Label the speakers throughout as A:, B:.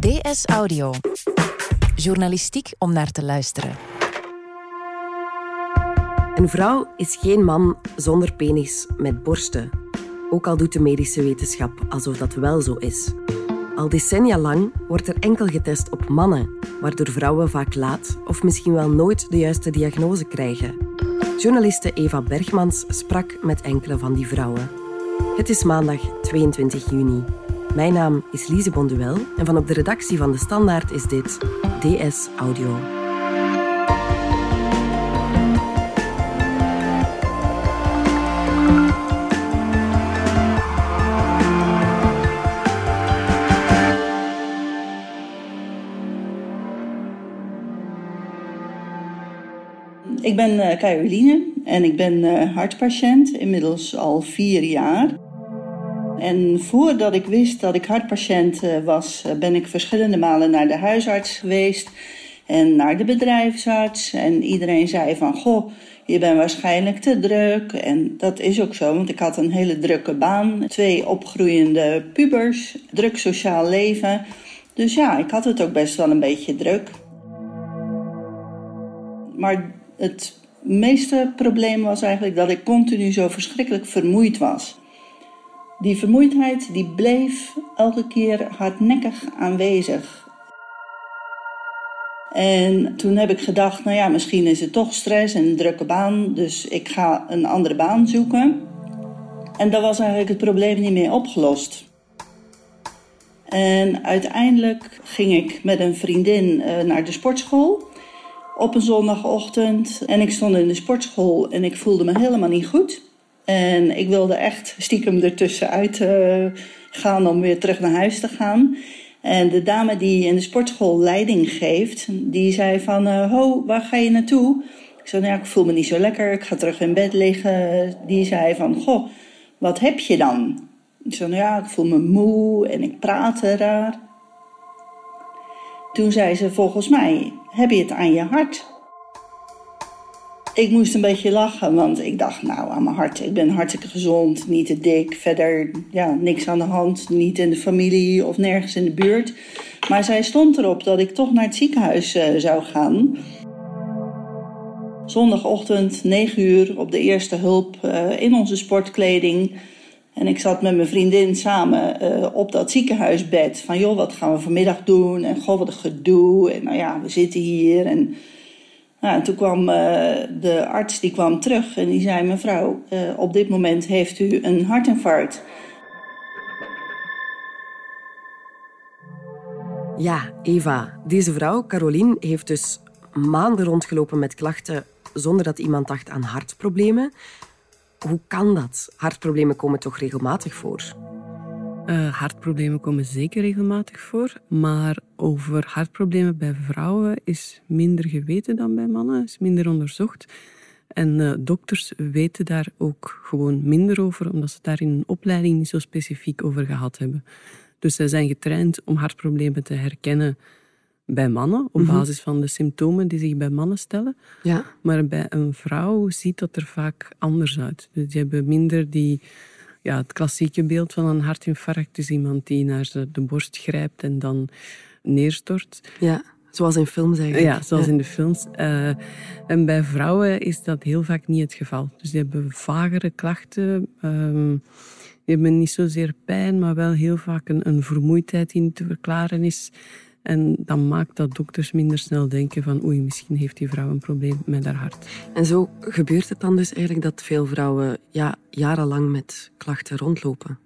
A: DS Audio. Journalistiek om naar te luisteren.
B: Een vrouw is geen man zonder penis met borsten. Ook al doet de medische wetenschap alsof dat wel zo is. Al decennia lang wordt er enkel getest op mannen, waardoor vrouwen vaak laat of misschien wel nooit de juiste diagnose krijgen. Journaliste Eva Bergmans sprak met enkele van die vrouwen. Het is maandag 22 juni. Mijn naam is Lise Bonduel en van op de redactie van De Standaard is dit DS Audio.
C: Ik ben uh, Caroline en ik ben uh, hartpatiënt, inmiddels al vier jaar. En voordat ik wist dat ik hartpatiënt uh, was, ben ik verschillende malen naar de huisarts geweest en naar de bedrijfsarts. En iedereen zei van, goh, je bent waarschijnlijk te druk. En dat is ook zo, want ik had een hele drukke baan. Twee opgroeiende pubers, druk sociaal leven. Dus ja, ik had het ook best wel een beetje druk. Maar het meeste probleem was eigenlijk dat ik continu zo verschrikkelijk vermoeid was. Die vermoeidheid die bleef elke keer hardnekkig aanwezig. En toen heb ik gedacht, nou ja, misschien is het toch stress en een drukke baan, dus ik ga een andere baan zoeken. En dat was eigenlijk het probleem niet meer opgelost. En uiteindelijk ging ik met een vriendin uh, naar de sportschool op een zondagochtend. En ik stond in de sportschool en ik voelde me helemaal niet goed. En ik wilde echt stiekem ertussenuit uh, gaan om weer terug naar huis te gaan. En de dame die in de sportschool leiding geeft, die zei van... Uh, ho, waar ga je naartoe? Ik zei, nou ja, ik voel me niet zo lekker, ik ga terug in bed liggen. Die zei van, goh, wat heb je dan? Ik zei, nou ja, ik voel me moe en ik praat raar. Toen zei ze, volgens mij heb je het aan je hart. Ik moest een beetje lachen, want ik dacht, nou, aan mijn hart. Ik ben hartstikke gezond, niet te dik. Verder, ja, niks aan de hand. Niet in de familie of nergens in de buurt. Maar zij stond erop dat ik toch naar het ziekenhuis uh, zou gaan. Zondagochtend, 9 uur, op de eerste hulp uh, in onze sportkleding. En ik zat met mijn vriendin samen uh, op dat ziekenhuisbed. Van joh, wat gaan we vanmiddag doen? En goh, wat een gedoe. En nou ja, we zitten hier. En, nou, en toen kwam uh, de arts die kwam terug en die zei: Mevrouw, uh, op dit moment heeft u een hartinfarct.
B: Ja, Eva. Deze vrouw, Caroline, heeft dus maanden rondgelopen met klachten zonder dat iemand dacht aan hartproblemen. Hoe kan dat? Hartproblemen komen toch regelmatig voor?
D: Uh, hartproblemen komen zeker regelmatig voor, maar over hartproblemen bij vrouwen is minder geweten dan bij mannen, is minder onderzocht. En uh, dokters weten daar ook gewoon minder over, omdat ze daar in een opleiding niet zo specifiek over gehad hebben. Dus zij zijn getraind om hartproblemen te herkennen bij mannen, op
B: Mhm.
D: basis van de symptomen die zich bij mannen stellen.
B: Ja.
D: Maar bij een vrouw ziet dat er vaak anders uit. Dus die hebben minder die, ja, het klassieke beeld van een hartinfarct is iemand die naar de, borst grijpt en dan neerstort.
B: Ja, zoals in films eigenlijk.
D: Ja, zoals in de films. Uh, en bij vrouwen is dat heel vaak niet het geval. Dus die hebben vagere klachten. Um, die hebben niet zozeer pijn, maar wel heel vaak een, een vermoeidheid die niet te verklaren is. En dan maakt dat dokters minder snel denken van oei, misschien heeft die vrouw een probleem met haar hart.
B: En zo gebeurt het dan dus eigenlijk dat veel vrouwen ja, jarenlang met klachten rondlopen?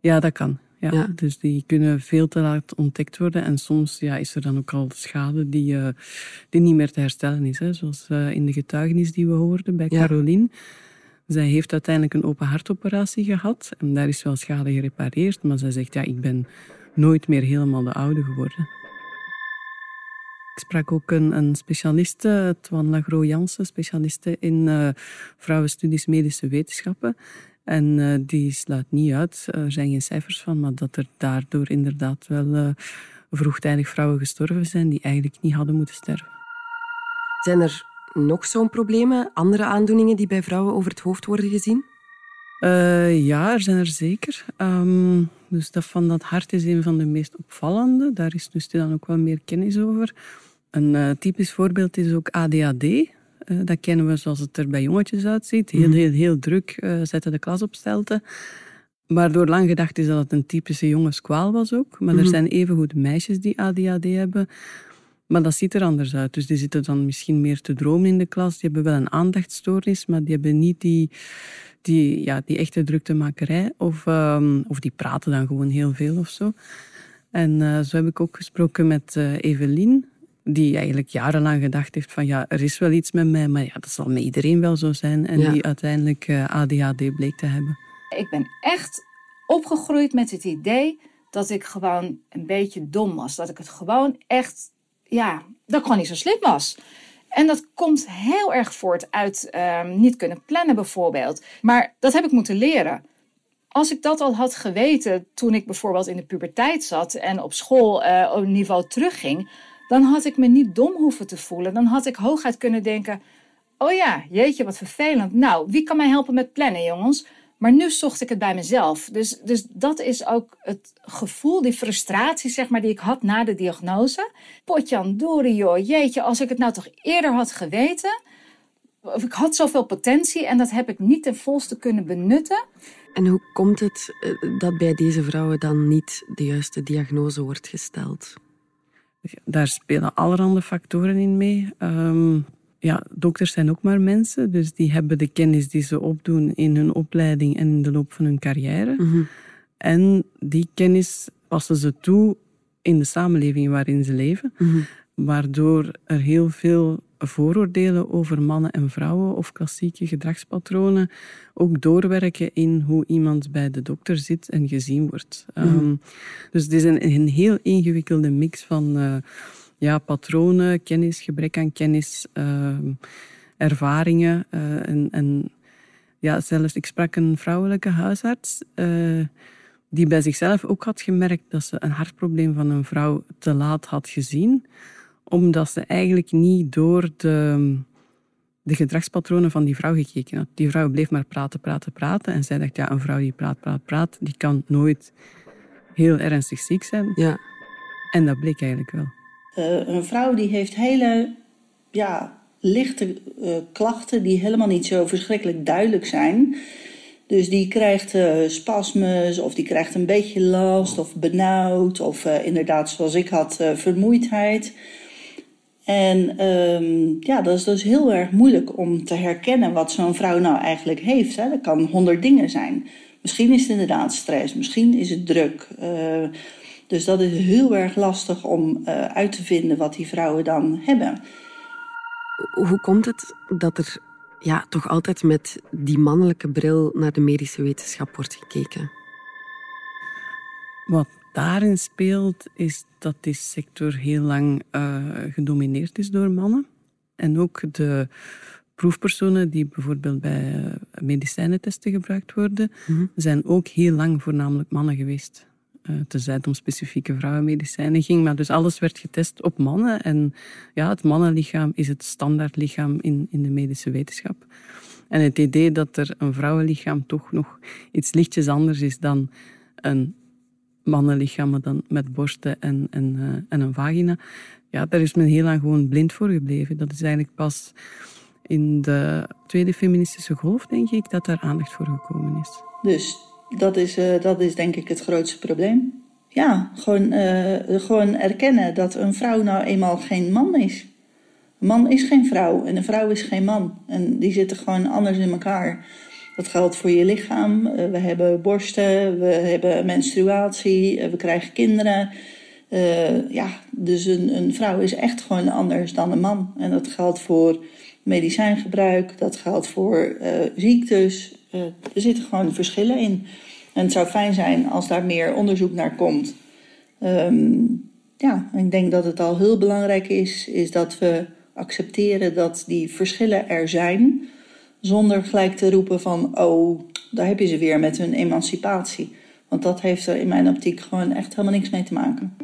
D: Ja, dat kan. Ja.
B: Ja.
D: Dus die kunnen veel te laat ontdekt worden. En soms ja, is er dan ook al schade die, uh, die niet meer te herstellen is. Hè. Zoals uh, in de getuigenis die we hoorden bij
B: Ja.
D: Caroline. Zij heeft uiteindelijk een open hartoperatie gehad. En daar is wel schade gerepareerd. Maar zij zegt, ja, ik ben nooit meer helemaal de oude geworden. Ik sprak ook een, een specialiste, Twan Lagro Jansen, specialiste in uh, vrouwenstudies medische wetenschappen. En uh, die sluit niet uit, er zijn geen cijfers van, maar dat er daardoor inderdaad wel uh, vroegtijdig vrouwen gestorven zijn die eigenlijk niet hadden moeten sterven.
B: Zijn er nog zo'n problemen, andere aandoeningen die bij vrouwen over het hoofd worden gezien?
D: Uh, ja, er zijn er zeker. Um, dus dat van dat hart is een van de meest opvallende. Daar is dus dan ook wel meer kennis over. Een uh, typisch voorbeeld is ook ADHD. Uh, dat kennen we zoals het er bij jongetjes uitziet. Heel, heel, heel druk, zetten de klas op stelte. Waardoor lang gedacht is dat het een typische jongenskwaal was ook. Maar er mhm. zijn evengoed meisjes die ADHD hebben. Maar dat ziet er anders uit. Dus die zitten dan misschien meer te dromen in de klas. Die hebben wel een aandachtstoornis, maar die hebben niet die, die, ja, die echte druktemakerij. Of, um, of die praten dan gewoon heel veel of zo. En uh, zo heb ik ook gesproken met uh, Evelien, die eigenlijk jarenlang gedacht heeft van ja, er is wel iets met mij, maar ja, dat zal met iedereen wel zo zijn. En die uiteindelijk eh, ADHD bleek te hebben.
E: Ik ben echt opgegroeid met het idee dat ik gewoon een beetje dom was. Dat ik het gewoon echt, ja, dat ik gewoon niet zo slim was. En dat komt heel erg voort uit um, niet kunnen plannen bijvoorbeeld. Maar dat heb ik moeten leren. Als ik dat al had geweten toen ik bijvoorbeeld in de puberteit zat en op school uh, op niveau terugging, dan had ik me niet dom hoeven te voelen. Dan had ik hooguit kunnen denken: oh ja, jeetje, wat vervelend. Nou, wie kan mij helpen met plannen, jongens? Maar nu zocht ik het bij mezelf. Dus, dus dat is ook het gevoel, die frustratie, zeg maar, die ik had na de diagnose. Potjan Dori, joh, jeetje, als ik het nou toch eerder had geweten. Of ik had zoveel potentie en dat heb ik niet ten volste kunnen benutten.
B: En hoe komt het eh, dat bij deze vrouwen dan niet de juiste diagnose wordt gesteld?
D: Daar spelen allerhande factoren in mee. Um, ja, dokters zijn ook maar mensen, dus die hebben de kennis die ze opdoen in hun opleiding en in de loop van hun carrière. Mhm. En die kennis passen ze toe in de samenleving waarin ze leven, mhm. waardoor er heel veel vooroordelen over mannen en vrouwen of klassieke gedragspatronen ook doorwerken in hoe iemand bij de dokter zit en gezien wordt. Mhm. Ehm, dus het is een, een heel ingewikkelde mix van. Uh, ja, patronen, kennis, gebrek aan kennis, ehm, ervaringen. Uh, en, en, ja, zelfs, ik sprak een vrouwelijke huisarts uh, die bij zichzelf ook had gemerkt dat ze een hartprobleem van een vrouw te laat had gezien, omdat ze eigenlijk niet door de, de gedragspatronen van die vrouw gekeken had. Die vrouw bleef maar praten, praten, praten. En zij dacht, ja, een vrouw die praat, praat, praat, die kan nooit heel ernstig ziek zijn. Ja. En dat bleek eigenlijk wel.
C: Uh, een vrouw die heeft hele ja, lichte uh, klachten die helemaal niet zo verschrikkelijk duidelijk zijn. Dus die krijgt uh, spasmes of die krijgt een beetje last of benauwd of inderdaad zoals ik had vermoeidheid. En um, ja, dat is dus heel erg moeilijk om te herkennen wat zo'n vrouw nou eigenlijk heeft. Hè. Dat kan honderd dingen zijn. Misschien is het inderdaad stress, misschien is het druk. Dus dat is heel erg lastig om uh, uit te vinden wat die vrouwen dan hebben.
B: Hoe komt het dat er ja, toch altijd met die mannelijke bril naar de medische wetenschap wordt gekeken?
D: Wat daarin speelt, is dat die sector heel lang uh, gedomineerd is door mannen. En ook de proefpersonen die bijvoorbeeld bij uh, medicijnentesten gebruikt worden, mm zijn ook heel lang voornamelijk mannen geweest. Uh, tenzij het om specifieke vrouwenmedicijnen ging. Maar dus alles werd getest op mannen. En ja, het mannenlichaam is het standaardlichaam in, in de medische wetenschap. En het idee dat er een vrouwenlichaam toch nog iets lichtjes anders is dan een mannenlichaam dan met borsten en, en, uh, en een vagina, ja, daar is men heel lang gewoon blind voor gebleven. Dat is eigenlijk pas in de tweede feministische golf, denk ik, dat daar aandacht voor gekomen is.
C: Dus dat is, uh, dat is denk ik het grootste probleem. Ja, gewoon, uh, gewoon erkennen dat een vrouw nou eenmaal geen man is. Een man is geen vrouw en een vrouw is geen man. En die zitten gewoon anders in elkaar. Dat geldt voor je lichaam. Uh, we hebben borsten, we hebben menstruatie, we krijgen kinderen. ja, dus een, een vrouw is echt gewoon anders dan een man. En dat geldt voor medicijngebruik, dat geldt voor ziektes, er zitten gewoon verschillen in. En het zou fijn zijn als daar meer onderzoek naar komt. Um, ja, ik denk dat het al heel belangrijk is, is dat we accepteren dat die verschillen er zijn. Zonder gelijk te roepen van, oh, daar heb je ze weer met hun emancipatie. Want dat heeft er in mijn optiek gewoon echt helemaal niks mee te maken.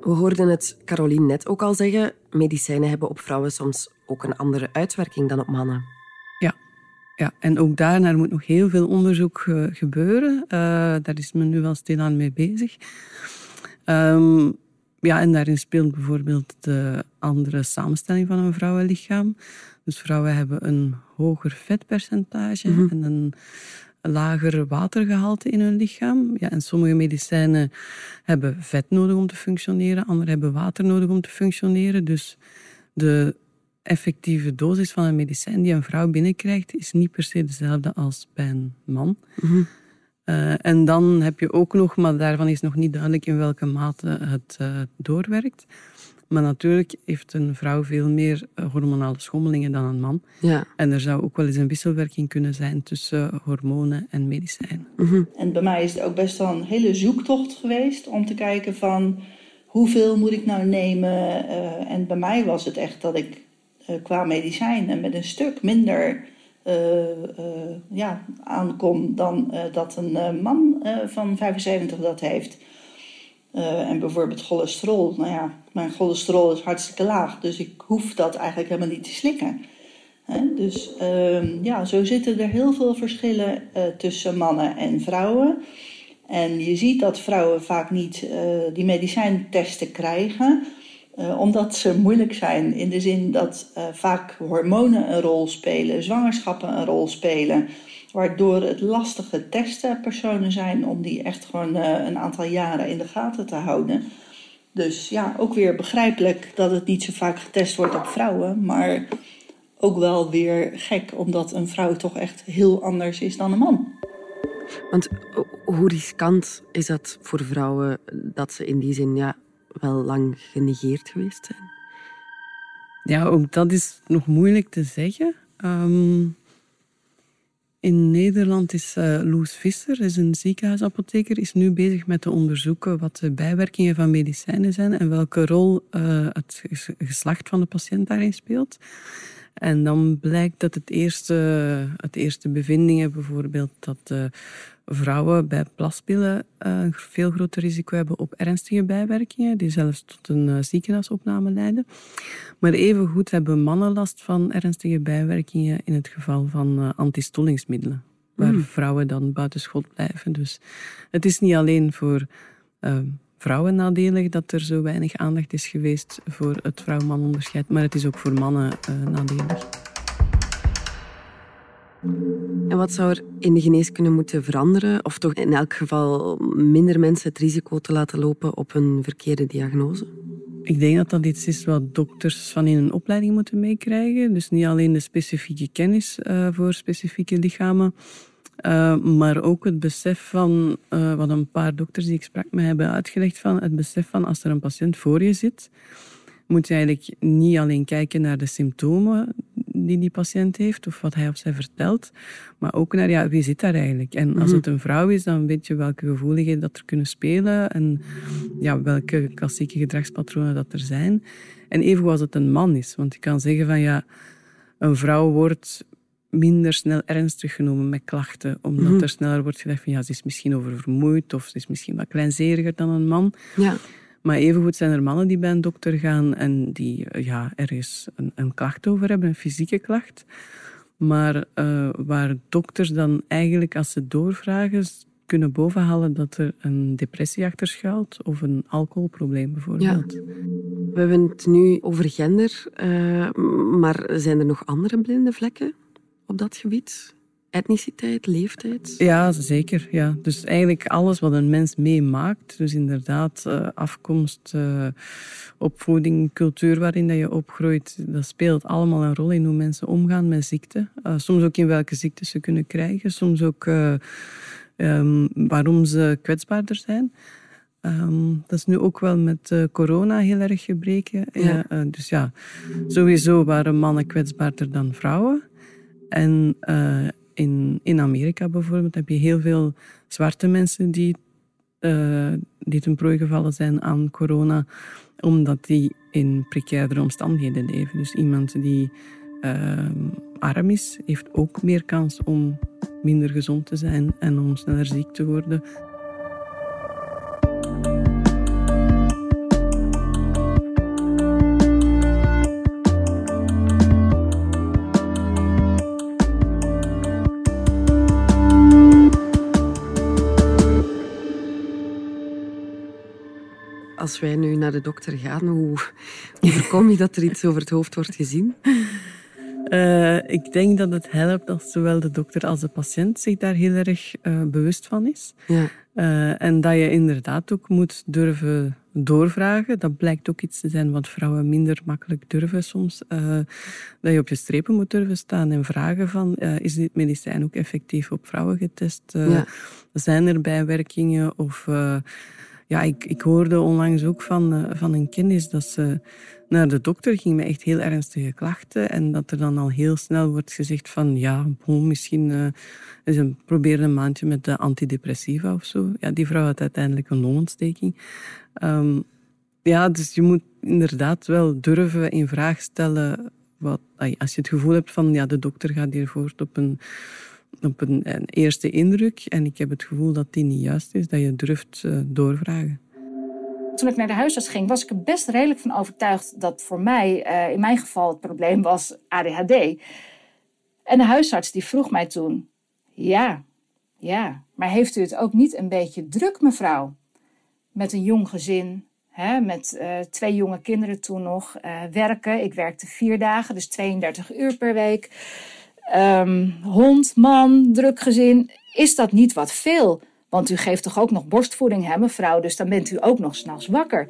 B: We hoorden het Caroline net ook al zeggen: medicijnen hebben op vrouwen soms ook een andere uitwerking dan op mannen.
D: Ja, ja. en ook daarnaar moet nog heel veel onderzoek uh, gebeuren. Uh, daar is men nu wel stilaan mee bezig. Um, ja, en daarin speelt bijvoorbeeld de andere samenstelling van een vrouwenlichaam. Dus vrouwen hebben een hoger vetpercentage mm -hmm. en een lager watergehalte in hun lichaam. Ja, en sommige medicijnen hebben vet nodig om te functioneren, andere hebben water nodig om te functioneren. Dus de effectieve dosis van een medicijn die een vrouw binnenkrijgt, is niet per se dezelfde als bij een man. Mm -hmm. uh, en dan heb je ook nog, maar daarvan is nog niet duidelijk in welke mate het uh, doorwerkt. Maar natuurlijk heeft een vrouw veel meer hormonale schommelingen dan een man.
B: Ja.
D: En er zou ook wel eens een wisselwerking kunnen zijn tussen hormonen en medicijnen.
C: Mm -hmm. En bij mij is het ook best wel een hele zoektocht geweest om te kijken van hoeveel moet ik nou nemen. Uh, en bij mij was het echt dat ik qua medicijnen met een stuk minder uh, ja, aankom dan dat een man van 75 dat heeft. En bijvoorbeeld cholesterol. Nou ja, mijn cholesterol is hartstikke laag, dus ik hoef dat eigenlijk helemaal niet te slikken. Dus uh, ja, zo zitten er heel veel verschillen tussen mannen en vrouwen. En je ziet dat vrouwen vaak niet die medicijntesten krijgen, omdat ze moeilijk zijn. In de zin dat vaak hormonen een rol spelen, zwangerschappen een rol spelen waardoor het lastige testenpersonen zijn om die echt gewoon uh, een aantal jaren in de gaten te houden. Dus ja, ook weer begrijpelijk dat het niet zo vaak getest wordt op vrouwen, maar ook wel weer gek, omdat een vrouw toch echt heel anders is dan een man.
B: Want hoe riskant is dat voor vrouwen dat ze in die zin ja, wel lang genegeerd geweest zijn?
D: Ja, ook dat is nog moeilijk te zeggen. Um, in Nederland is uh, Loes Visser, is een ziekenhuisapotheker, is nu bezig met te onderzoeken wat de bijwerkingen van medicijnen zijn en welke rol uh, het geslacht van de patiënt daarin speelt. En dan blijkt dat het eerste, het eerste bevindingen bijvoorbeeld dat uh, vrouwen bij plaspillen een veel groter risico hebben op ernstige bijwerkingen, die zelfs tot een ziekenhuisopname leiden. Maar evengoed hebben mannen last van ernstige bijwerkingen in het geval van antistollingsmiddelen, waar mm. vrouwen dan buitenschot blijven. Dus het is niet alleen voor uh, vrouwen nadelig dat er zo weinig aandacht is geweest voor het vrouw-man onderscheid, maar het is ook voor mannen uh, nadelig.
B: En wat zou er in de geneeskunde moeten veranderen, of toch in elk geval minder mensen het risico te laten lopen op een verkeerde diagnose?
D: Ik denk dat dat iets is wat dokters van in een opleiding moeten meekrijgen. Dus niet alleen de specifieke kennis uh, voor specifieke lichamen, uh, maar ook het besef van, uh, wat een paar dokters die ik sprak me hebben uitgelegd, van het besef van als er een patiënt voor je zit, moet je eigenlijk niet alleen kijken naar de symptomen die die patiënt heeft of wat hij of zij vertelt, maar ook naar ja, wie zit daar eigenlijk. En als het een vrouw is, dan weet je welke gevoeligheden dat er kunnen spelen en ja, welke klassieke gedragspatronen dat er zijn. En even als het een man is, want je kan zeggen van ja, een vrouw wordt minder snel ernstig genomen met klachten, omdat mm -hmm. er sneller wordt gedacht van ja, ze is misschien oververmoeid of ze is misschien wat kleinzeriger dan een man.
B: Ja.
D: Maar evengoed zijn er mannen die bij een dokter gaan en die ja, ergens een, een klacht over hebben, een fysieke klacht. Maar uh, waar dokters dan eigenlijk, als ze doorvragen, kunnen bovenhalen dat er een depressie achter schuilt of een alcoholprobleem bijvoorbeeld.
B: Ja. We hebben het nu over gender, uh, maar zijn er nog andere blinde vlekken op dat gebied? Etniciteit, leeftijd?
D: Ja, zeker. Ja. Dus eigenlijk alles wat een mens meemaakt. Dus inderdaad, uh, afkomst, uh, opvoeding, cultuur waarin dat je opgroeit. Dat speelt allemaal een rol in hoe mensen omgaan met ziekte. Uh, soms ook in welke ziektes ze kunnen krijgen. Soms ook um, waarom ze kwetsbaarder zijn. Um, dat is nu ook wel met uh, corona heel erg gebreken.
B: Ja.
D: Uh, dus ja, sowieso waren mannen kwetsbaarder dan vrouwen. En uh, in, in Amerika bijvoorbeeld heb je heel veel zwarte mensen die, uh, die ten prooi gevallen zijn aan corona, omdat die in precairdere omstandigheden leven. Dus iemand die uh, arm is, heeft ook meer kans om minder gezond te zijn en om sneller ziek te worden.
B: Als wij nu naar de dokter gaan, hoe, hoe voorkom je dat er iets over het hoofd wordt gezien?
D: Uh, ik denk dat het helpt als zowel de dokter als de patiënt zich daar heel erg uh, bewust van is. Ja. Uh, en dat je inderdaad ook moet durven doorvragen. Dat blijkt ook iets te zijn wat vrouwen minder makkelijk durven soms. dat je op je strepen moet durven staan en vragen van, is dit medicijn ook effectief op vrouwen getest? Ja. Zijn er bijwerkingen? Of ja, ik, ik hoorde onlangs ook van, van een kennis dat ze naar de dokter ging met echt heel ernstige klachten. En dat er dan al heel snel wordt gezegd van ja, misschien uh, is een, een maandje met de antidepressiva of zo. Ja, die vrouw had uiteindelijk een longontsteking. Um, ja, dus je moet inderdaad wel durven in vraag stellen. Wat, als je het gevoel hebt van ja, de dokter gaat hier voort op een op een, eerste indruk en ik heb het gevoel dat die niet juist is, dat je durft uh, doorvragen
E: toen ik naar de huisarts ging, was ik er best redelijk van overtuigd dat voor mij, uh, in mijn geval, het probleem was ADHD. En de huisarts die vroeg mij toen: Ja, ja, maar heeft u het ook niet een beetje druk, mevrouw? Met een jong gezin, hè, met uh, twee jonge kinderen toen nog, werken. Ik werkte vier dagen, dus 32 uur per week. Um, hond, man, druk gezin. Is dat niet wat veel? Want u geeft toch ook nog borstvoeding, hè, mevrouw? Dus dan bent u ook nog s'nachts wakker.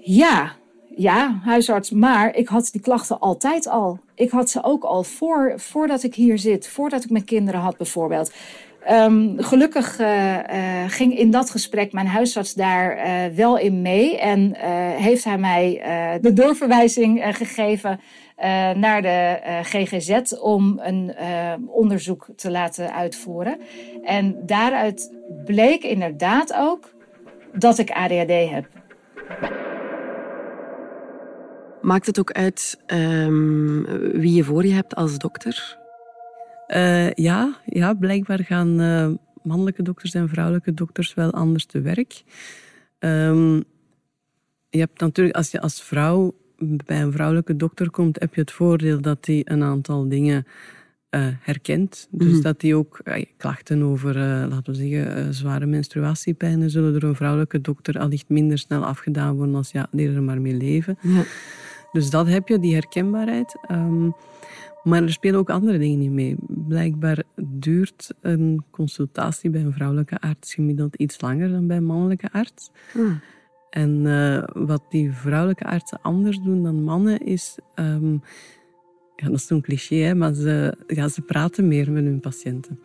E: Ja, ja, huisarts, maar ik had die klachten altijd al. Ik had ze ook al voor, voordat ik hier zit, voordat ik mijn kinderen had bijvoorbeeld. Um, gelukkig uh, uh, ging in dat gesprek mijn huisarts daar uh, wel in mee en heeft hij mij de doorverwijzing gegeven naar de uh, GGZ om een uh, onderzoek te laten uitvoeren. En daaruit bleek inderdaad ook dat ik ADHD heb.
B: Maakt het ook uit um, wie je voor je hebt als dokter?
D: ja, ja, blijkbaar gaan mannelijke dokters en vrouwelijke dokters wel anders te werk. Um, je hebt natuurlijk, als je als vrouw bij een vrouwelijke dokter komt, heb je het voordeel dat hij een aantal dingen uh, herkent. Dus mm. dat hij ook uh, klachten over, uh, laten we zeggen, zware menstruatiepijnen zullen door een vrouwelijke dokter allicht minder snel afgedaan worden als ja, leren er maar mee leven. Ja. Dus dat heb je, die herkenbaarheid. Um, maar er spelen ook andere dingen niet mee. Blijkbaar duurt een consultatie bij een vrouwelijke arts gemiddeld iets langer dan bij een mannelijke arts. Mm. En uh, wat die vrouwelijke artsen anders doen dan mannen is... Um, ja, dat is zo'n cliché, hè, maar ze, ja, ze praten meer met hun patiënten.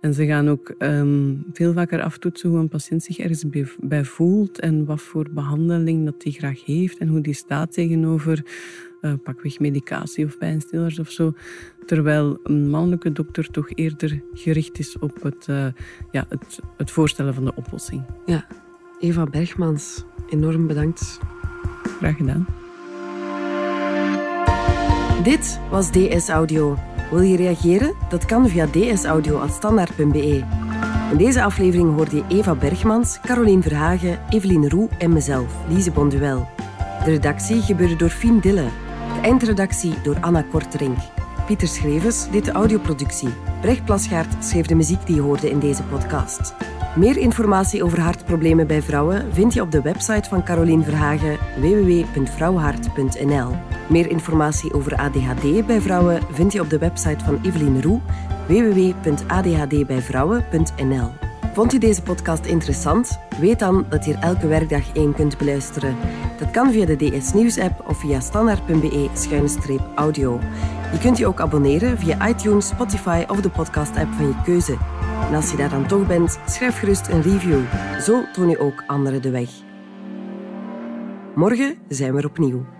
D: En ze gaan ook um, veel vaker aftoetsen hoe een patiënt zich ergens bij voelt en wat voor behandeling dat hij graag heeft en hoe die staat tegenover uh, pakweg medicatie of pijnstillers of zo. Terwijl een mannelijke dokter toch eerder gericht is op het, uh, ja, het, het voorstellen van de oplossing.
B: Ja, Eva Bergmans, enorm bedankt.
D: Graag gedaan.
B: Dit was DS Audio. Wil je reageren? Dat kan via dsaudio.standaard.be. In deze aflevering hoorde je Eva Bergmans, Caroline Verhagen, Eveline Roe en mezelf, Lise Bonduel. De redactie gebeurde door Fien Dille. De eindredactie door Anna Korterink. Pieter Schrevens deed de audioproductie. Brecht Plasgaard schreef de muziek die je hoorde in deze podcast. Meer informatie over hartproblemen bij vrouwen vind je op de website van Caroline Verhagen www.vrouwhart.nl. Meer informatie over ADHD bij vrouwen vind je op de website van Evelien Roe www.adhdbijvrouwen.nl. Vond je deze podcast interessant? Weet dan dat je er elke werkdag één kunt beluisteren. Dat kan via de DS Nieuws app of via standaard.be-audio. Je kunt je ook abonneren via iTunes, Spotify of de podcast app van je keuze. En als je daar dan toch bent, schrijf gerust een review. Zo toon je ook anderen de weg. Morgen zijn we er opnieuw.